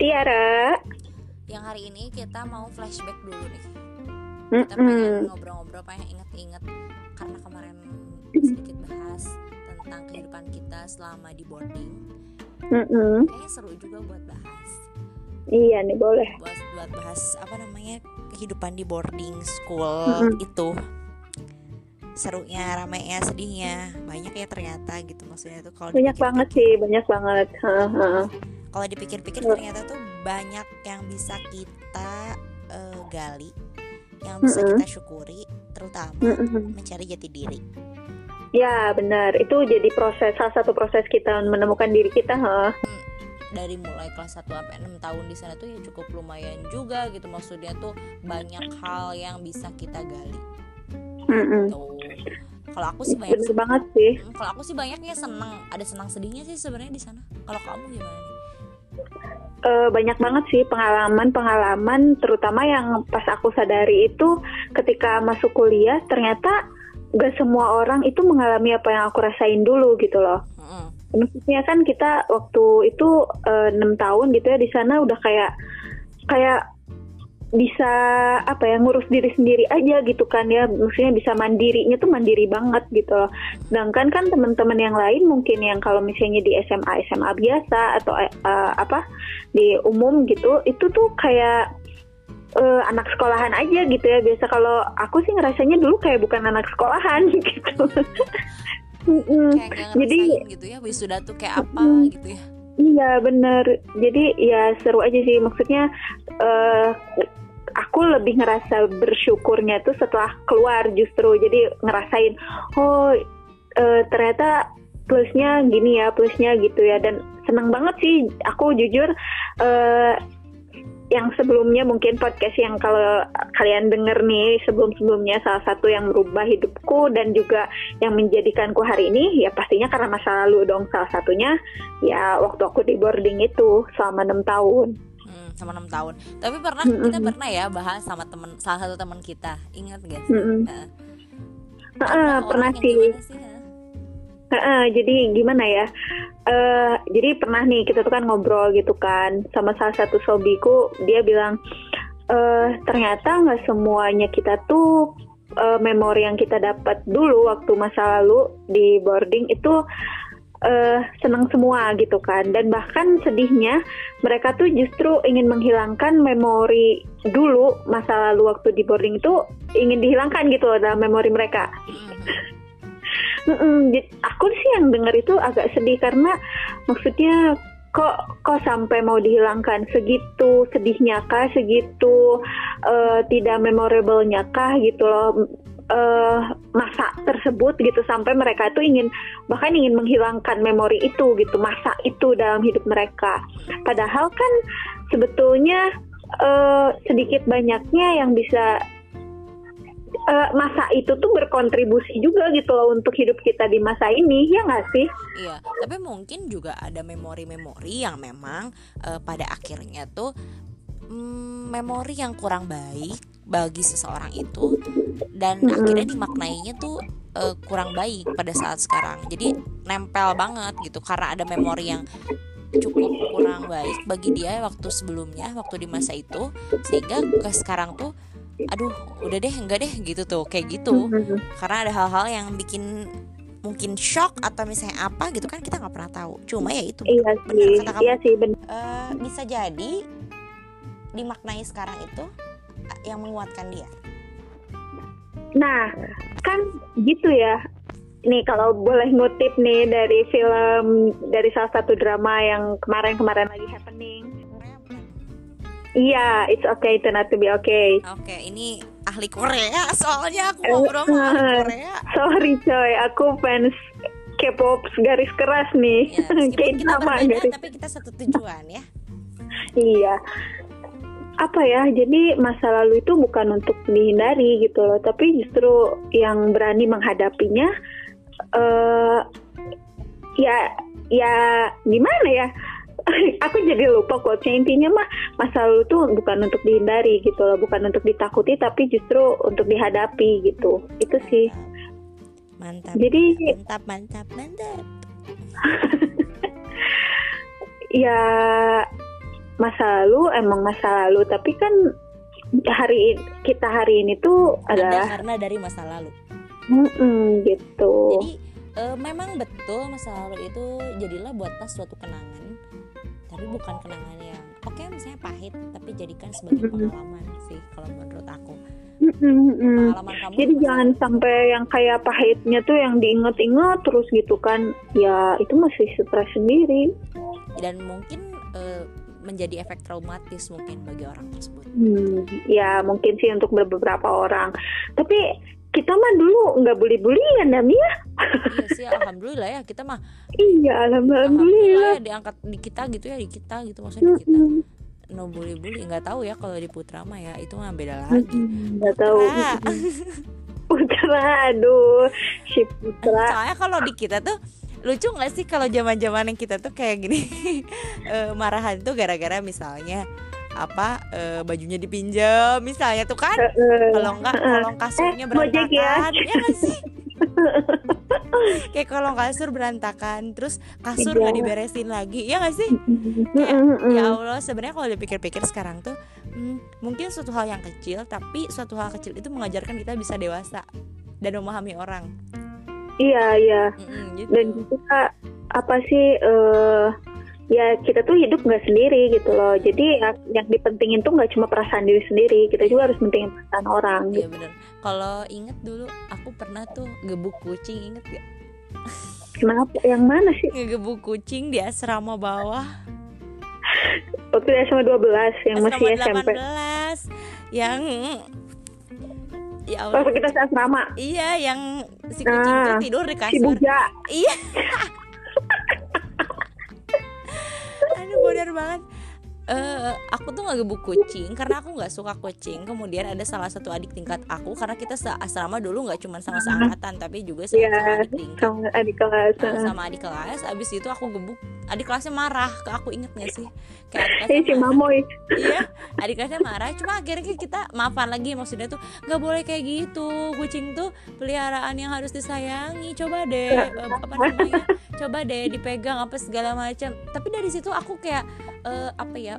Tiara. yang hari ini kita mau flashback dulu nih. Kita pengen ngobrol-ngobrol, pengen inget-inget karena kemarin sedikit bahas tentang kehidupan kita selama di boarding. Mm-mm. Kayaknya seru juga buat bahas. Iya nih boleh. Buat buat bahas apa namanya kehidupan di boarding school Mm-mm. itu serunya, ramainya, sedihnya banyak ya ternyata gitu maksudnya tuh kalau Banyak banget sih, banyak banget. Ha-ha. Kalau dipikir-pikir Betul. ternyata tuh banyak yang bisa kita eh, gali yang bisa kita syukuri terutama mencari jati diri. Ya benar, itu jadi proses salah satu proses kita menemukan diri kita. Ha. dari mulai kelas 1 sampai 6 tahun di sana tuh ya cukup lumayan juga gitu. Maksudnya tuh banyak hal yang bisa kita gali. Tuh kalau aku sih banyak Bener banget sih. Hmm, kalau aku sih banyaknya senang. Ada senang sedihnya sih sebenarnya di sana. Kalau kamu gimana nih Eh, banyak banget sih pengalaman-pengalaman, terutama yang pas aku sadari itu ketika masuk kuliah ternyata gak semua orang itu mengalami apa yang aku rasain dulu gitu loh. Maksudnya kan kita waktu itu eh, enam tahun gitu ya di sana udah kayak kayak bisa apa ya ngurus diri sendiri aja gitu kan ya. Maksudnya bisa mandirinya tuh mandiri banget gitu loh. Sedangkan kan teman-teman yang lain mungkin yang kalau misalnya di SMA SMA biasa atau eh, apa di umum gitu itu tuh kayak eh, anak sekolahan aja gitu ya. Biasa kalau aku sih ngerasanya dulu kayak bukan anak sekolahan gitu. Mm-mm. kayak Jadi gitu ya wisuda tuh kayak apa Mm. gitu ya Iya bener. Jadi ya seru aja sih. Maksudnya eh aku lebih ngerasa bersyukurnya tuh setelah keluar justru. Jadi ngerasain oh eh, ternyata plusnya gini ya, plusnya gitu ya. Dan seneng banget sih. Aku jujur eh yang sebelumnya mungkin podcast yang kalau kalian denger nih sebelum-sebelumnya salah satu yang merubah hidupku dan juga yang menjadikanku hari ini ya pastinya karena masa lalu dong salah satunya ya waktu aku di boarding itu selama enam tahun. Hmm, sama enam tahun. Tapi pernah Mm-mm. kita pernah ya bahas sama temen salah satu teman kita. Ingat gak sih? Mm-mm. Heeh. Heeh, Ada pernah sih. sih, heeh? Heeh, jadi gimana ya? Eh, jadi pernah nih kita tuh kan ngobrol gitu kan sama salah satu sobiku dia bilang eh ternyata nggak semuanya kita tuh eh, memori yang kita dapat dulu waktu masa lalu di boarding itu eh senang semua gitu kan. Dan bahkan sedihnya mereka tuh justru ingin menghilangkan memori dulu masa lalu waktu di boarding itu ingin dihilangkan gitu loh dalam memori mereka Mm-mm. Aku sih yang denger itu agak sedih karena maksudnya kok kok sampai mau dihilangkan? Segitu sedihnya kah? Segitu eh, tidak memorable-nya kah? Gitu loh. Eh, masa tersebut gitu. Sampai mereka itu ingin bahkan ingin menghilangkan memori itu gitu. Masa itu dalam hidup mereka. Padahal kan sebetulnya eh, sedikit banyaknya yang bisa eh, masa itu tuh berkontribusi juga gitu loh untuk hidup kita di masa ini ya nggak sih? Iya, tapi mungkin juga ada memori-memori yang memang eh, pada akhirnya tuh mm, memori yang kurang baik bagi seseorang itu dan Mm-mm. akhirnya dimaknainya tuh eh, kurang baik pada saat sekarang. Jadi nempel banget gitu karena ada memori yang cukup kurang baik bagi dia waktu sebelumnya, waktu di masa itu sehingga ke sekarang tuh aduh udah deh enggak deh gitu tuh kayak gitu Mhm. karena ada hal-hal yang bikin mungkin shock atau misalnya apa gitu kan kita nggak pernah tahu cuma ya itu Iya benar sih, kata kamu iya sih benar. Eh, bisa jadi dimaknai sekarang itu eh, yang menguatkan dia Nah kan gitu ya. Nih kalau boleh ngutip nih dari film dari salah satu drama yang kemarin-kemarin lagi happening. Iya, it's okay to not to be okay. oke ini ahli Korea soalnya aku ngobrol sama ahli Korea Sorry coy, aku fans K-pop garis keras nih. ya meskipun kita K-drama berbeda garis tapi kita satu tujuan ya Iya. Apa ya? Jadi masa lalu itu bukan untuk dihindari gitu loh, tapi justru yang berani menghadapinya eh ya ya gimana ya? Aku jadi lupa quote-nya. Intinya mah masa lalu itu bukan untuk dihindari gitu loh, bukan untuk ditakuti tapi justru untuk dihadapi gitu. Itu sih. mantap Jadi- mantap mantap mantap. Ya masa lalu emang masa lalu. Tapi kan hari kita hari ini tuh ada adalah karena dari masa lalu. Mm-mm, gitu. Jadi eh, memang betul masa lalu itu jadilah buat tas suatu kenangan tapi bukan kenangan yang oke misalnya pahit tapi jadikan sebagai pengalaman sih kalau menurut aku. Pengalaman kamu jadi jangan sampai yang kayak pahitnya tuh yang diinget-inget terus gitu kan ya itu masih stres sendiri. Dan mungkin eh, menjadi efek traumatis mungkin bagi orang tersebut. Hmm, ya mungkin sih untuk beberapa orang. Tapi kita mah dulu nggak bully-bullyan ya Mia iya sih alhamdulillah ya kita mah iya alhamdulillah. Alhamdulillah ya diangkat di kita gitu ya di kita gitu maksudnya di kita. No bully bully nggak tahu ya kalau di putra mah ya itu mah beda lagi. nggak tahu. Putra. Aduh si Putra. Soalnya kalau di kita tuh lucu nggak sih kalau zaman zaman yang kita tuh kayak gini? Eh, marahan tuh gara-gara misalnya apa eh, bajunya dipinjam misalnya tuh kan? Eh, kalau enggak kasurnya Eh, Gojek ya. berantakan ya? nggak sih? Kayak kolong kasur berantakan terus kasur Iya. nggak diberesin lagi ya nggak sih? Ya Allah sebenarnya kalau dipikir-pikir sekarang tuh hmm, mungkin suatu hal yang kecil tapi suatu hal kecil itu mengajarkan kita bisa dewasa dan memahami orang. Iya iya. Mm-mm, gitu. dan juga apa sih eh ya kita tuh hidup nggak sendiri gitu loh. Jadi ya- yang dipentingin tuh nggak cuma perasaan diri sendiri kita juga harus pentingin perasaan orang Iya gitu. bener. Kalau inget dulu aku pernah tuh gebuk kucing inget gak? kenapa yang mana sih? Ngegebuk kucing di asrama bawah. Waktu di SMA 12 yang masih Asrama SMP 18 Yang Ya Allah. waktu kita asrama. Iya yang si kucing Nah, tuh tidur di si kasur. Buja. Iya Banget. Eh aku tuh nggak gebuk kucing karena aku nggak suka kucing. Kemudian ada salah satu adik tingkat aku karena kita asrama dulu nggak cuma sama seangkatan tapi juga sama, Iya. sama adik tingkat. sama adik kelas. Nah, sama adik kelas. Abis itu aku gebuk adik kelasnya marah ke aku inget gak sih. Kayak adik eh kelasnya si marah. Mamoy. Iya adik kelasnya marah. Cuma akhirnya kita maafan lagi maksudnya tuh nggak boleh kayak gitu. Kucing tuh peliharaan yang harus disayangi. Coba deh eh, apa namanya coba deh dipegang apa segala macam. Tapi dari situ aku kayak eh, apa ya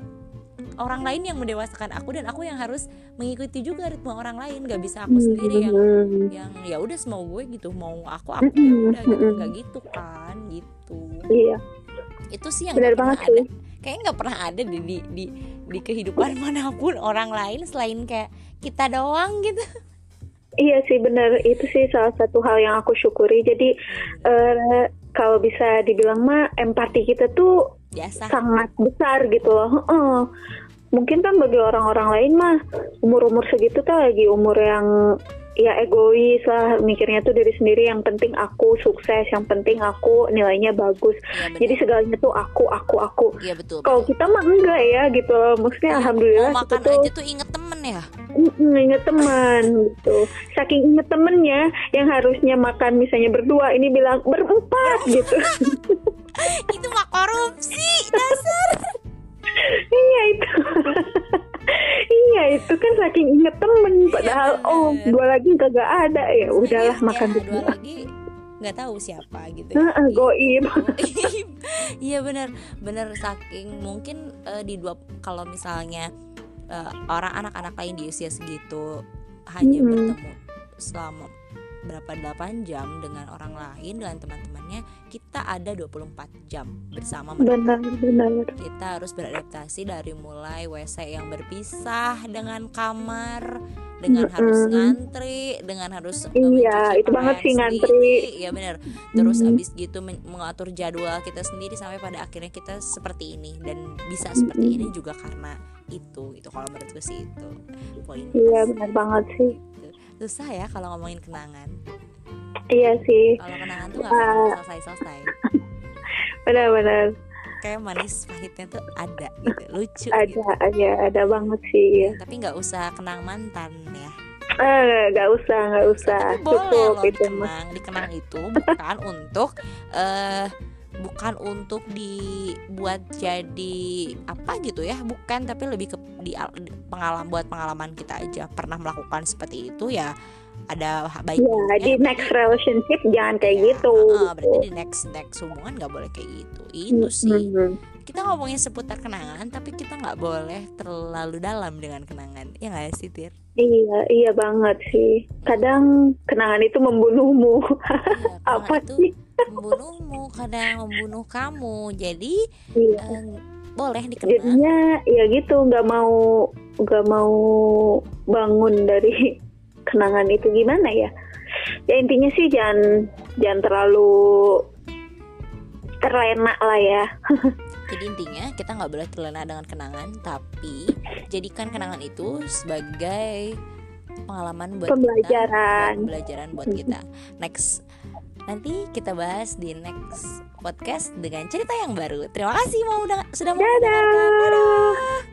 orang lain yang mendewasakan aku dan aku yang harus mengikuti juga ritme orang lain. Nggak bisa aku sendiri yang Hmm. yang ya udah semau gue gitu. Mau aku aku ya udah gitu. nggak gitu kan gitu. Iya itu sih yang pernah banget ada sih. kayaknya nggak pernah ada di di di, di kehidupan mana pun orang lain selain kayak kita doang gitu Iya sih benar itu sih salah satu hal yang aku syukuri. Jadi eh, kalau bisa dibilang mah empati kita tuh biasa sangat besar gitu loh. Heeh. Mungkin kan bagi orang-orang lain mah umur-umur segitu tuh lagi umur yang ya egois lah. Mikirnya tuh diri sendiri. Yang penting aku sukses. Yang penting aku nilainya bagus. Benar. jadi segalanya tuh aku aku aku. Iya betul. kalau kita mah enggak ya gitu loh. Maksudnya Iya, alhamdulillah mau kita makan tuh aja tuh inget temen ya. Inget teman gitu. Saking inget temennya yang harusnya makan misalnya berdua ini bilang berempat gitu. Itu mah korupsi dasar. iya itu iya itu kan saking inget temen padahal bener. oh dua lagi kagak ada ya udahlah Iya, makan dua lagi nggak tahu siapa gitu. Heeh, goib Iya benar, benar saking mungkin eh, di dua kalau misalnya eh, orang anak-anak lain di usia segitu hanya Mm-mm. bertemu selama berapa 8 jam dengan orang lain dengan teman-temannya kita ada 24 jam bersama mereka benar benar kita harus beradaptasi dari mulai WC yang berpisah dengan kamar dengan Mm-mm. harus ngantri dengan harus Iya, itu banget sih ngantri. iya benar terus Mhm. abis gitu men- mengatur jadwal kita sendiri sampai pada akhirnya kita seperti ini dan bisa seperti Mhm. ini juga karena itu itu kalau menurutku sih itu poin iya benar banget sih susah ya kalau ngomongin kenangan. Iya sih. Kalau kenangan tuh nggak pernah selesai selesai benar benar. Kayak manis pahitnya tuh ada gitu lucu ada gitu. ada ada banget sih ya tapi nggak usah kenang mantan ya. Eh nggak usah nggak usah. tapi boleh cukup loh itu mah dikenang dikenang itu bukan untuk eh bukan untuk dibuat jadi apa gitu ya bukan tapi lebih ke di, pengalaman buat pengalaman kita aja. Pernah melakukan seperti itu ya ada baik ya. di next relationship jangan kayak ya, gitu. Uh, berarti di next next hubungan nggak boleh kayak gitu. Itu sih. Mhm. kita ngomongin seputar kenangan tapi kita nggak boleh terlalu dalam dengan kenangan. Ya nggak sih Tir iya iya banget sih. Kadang kenangan itu membunuhmu. Iya, apa itu sih membunuhmu kadang membunuh kamu. Jadi iya. eh, boleh dikenang jadinya ya gitu nggak mau nggak mau bangun dari kenangan itu gimana ya? Ya intinya sih jangan jangan terlalu terlena lah ya. Jadi intinya kita nggak boleh terlena dengan kenangan, tapi jadikan kenangan itu sebagai pengalaman buat Pembelajaran. kita, pembelajaran. buat kita. Next, nanti kita bahas di next podcast dengan cerita yang baru. Terima kasih mau udah sudah mau mendengarkan. Dadah.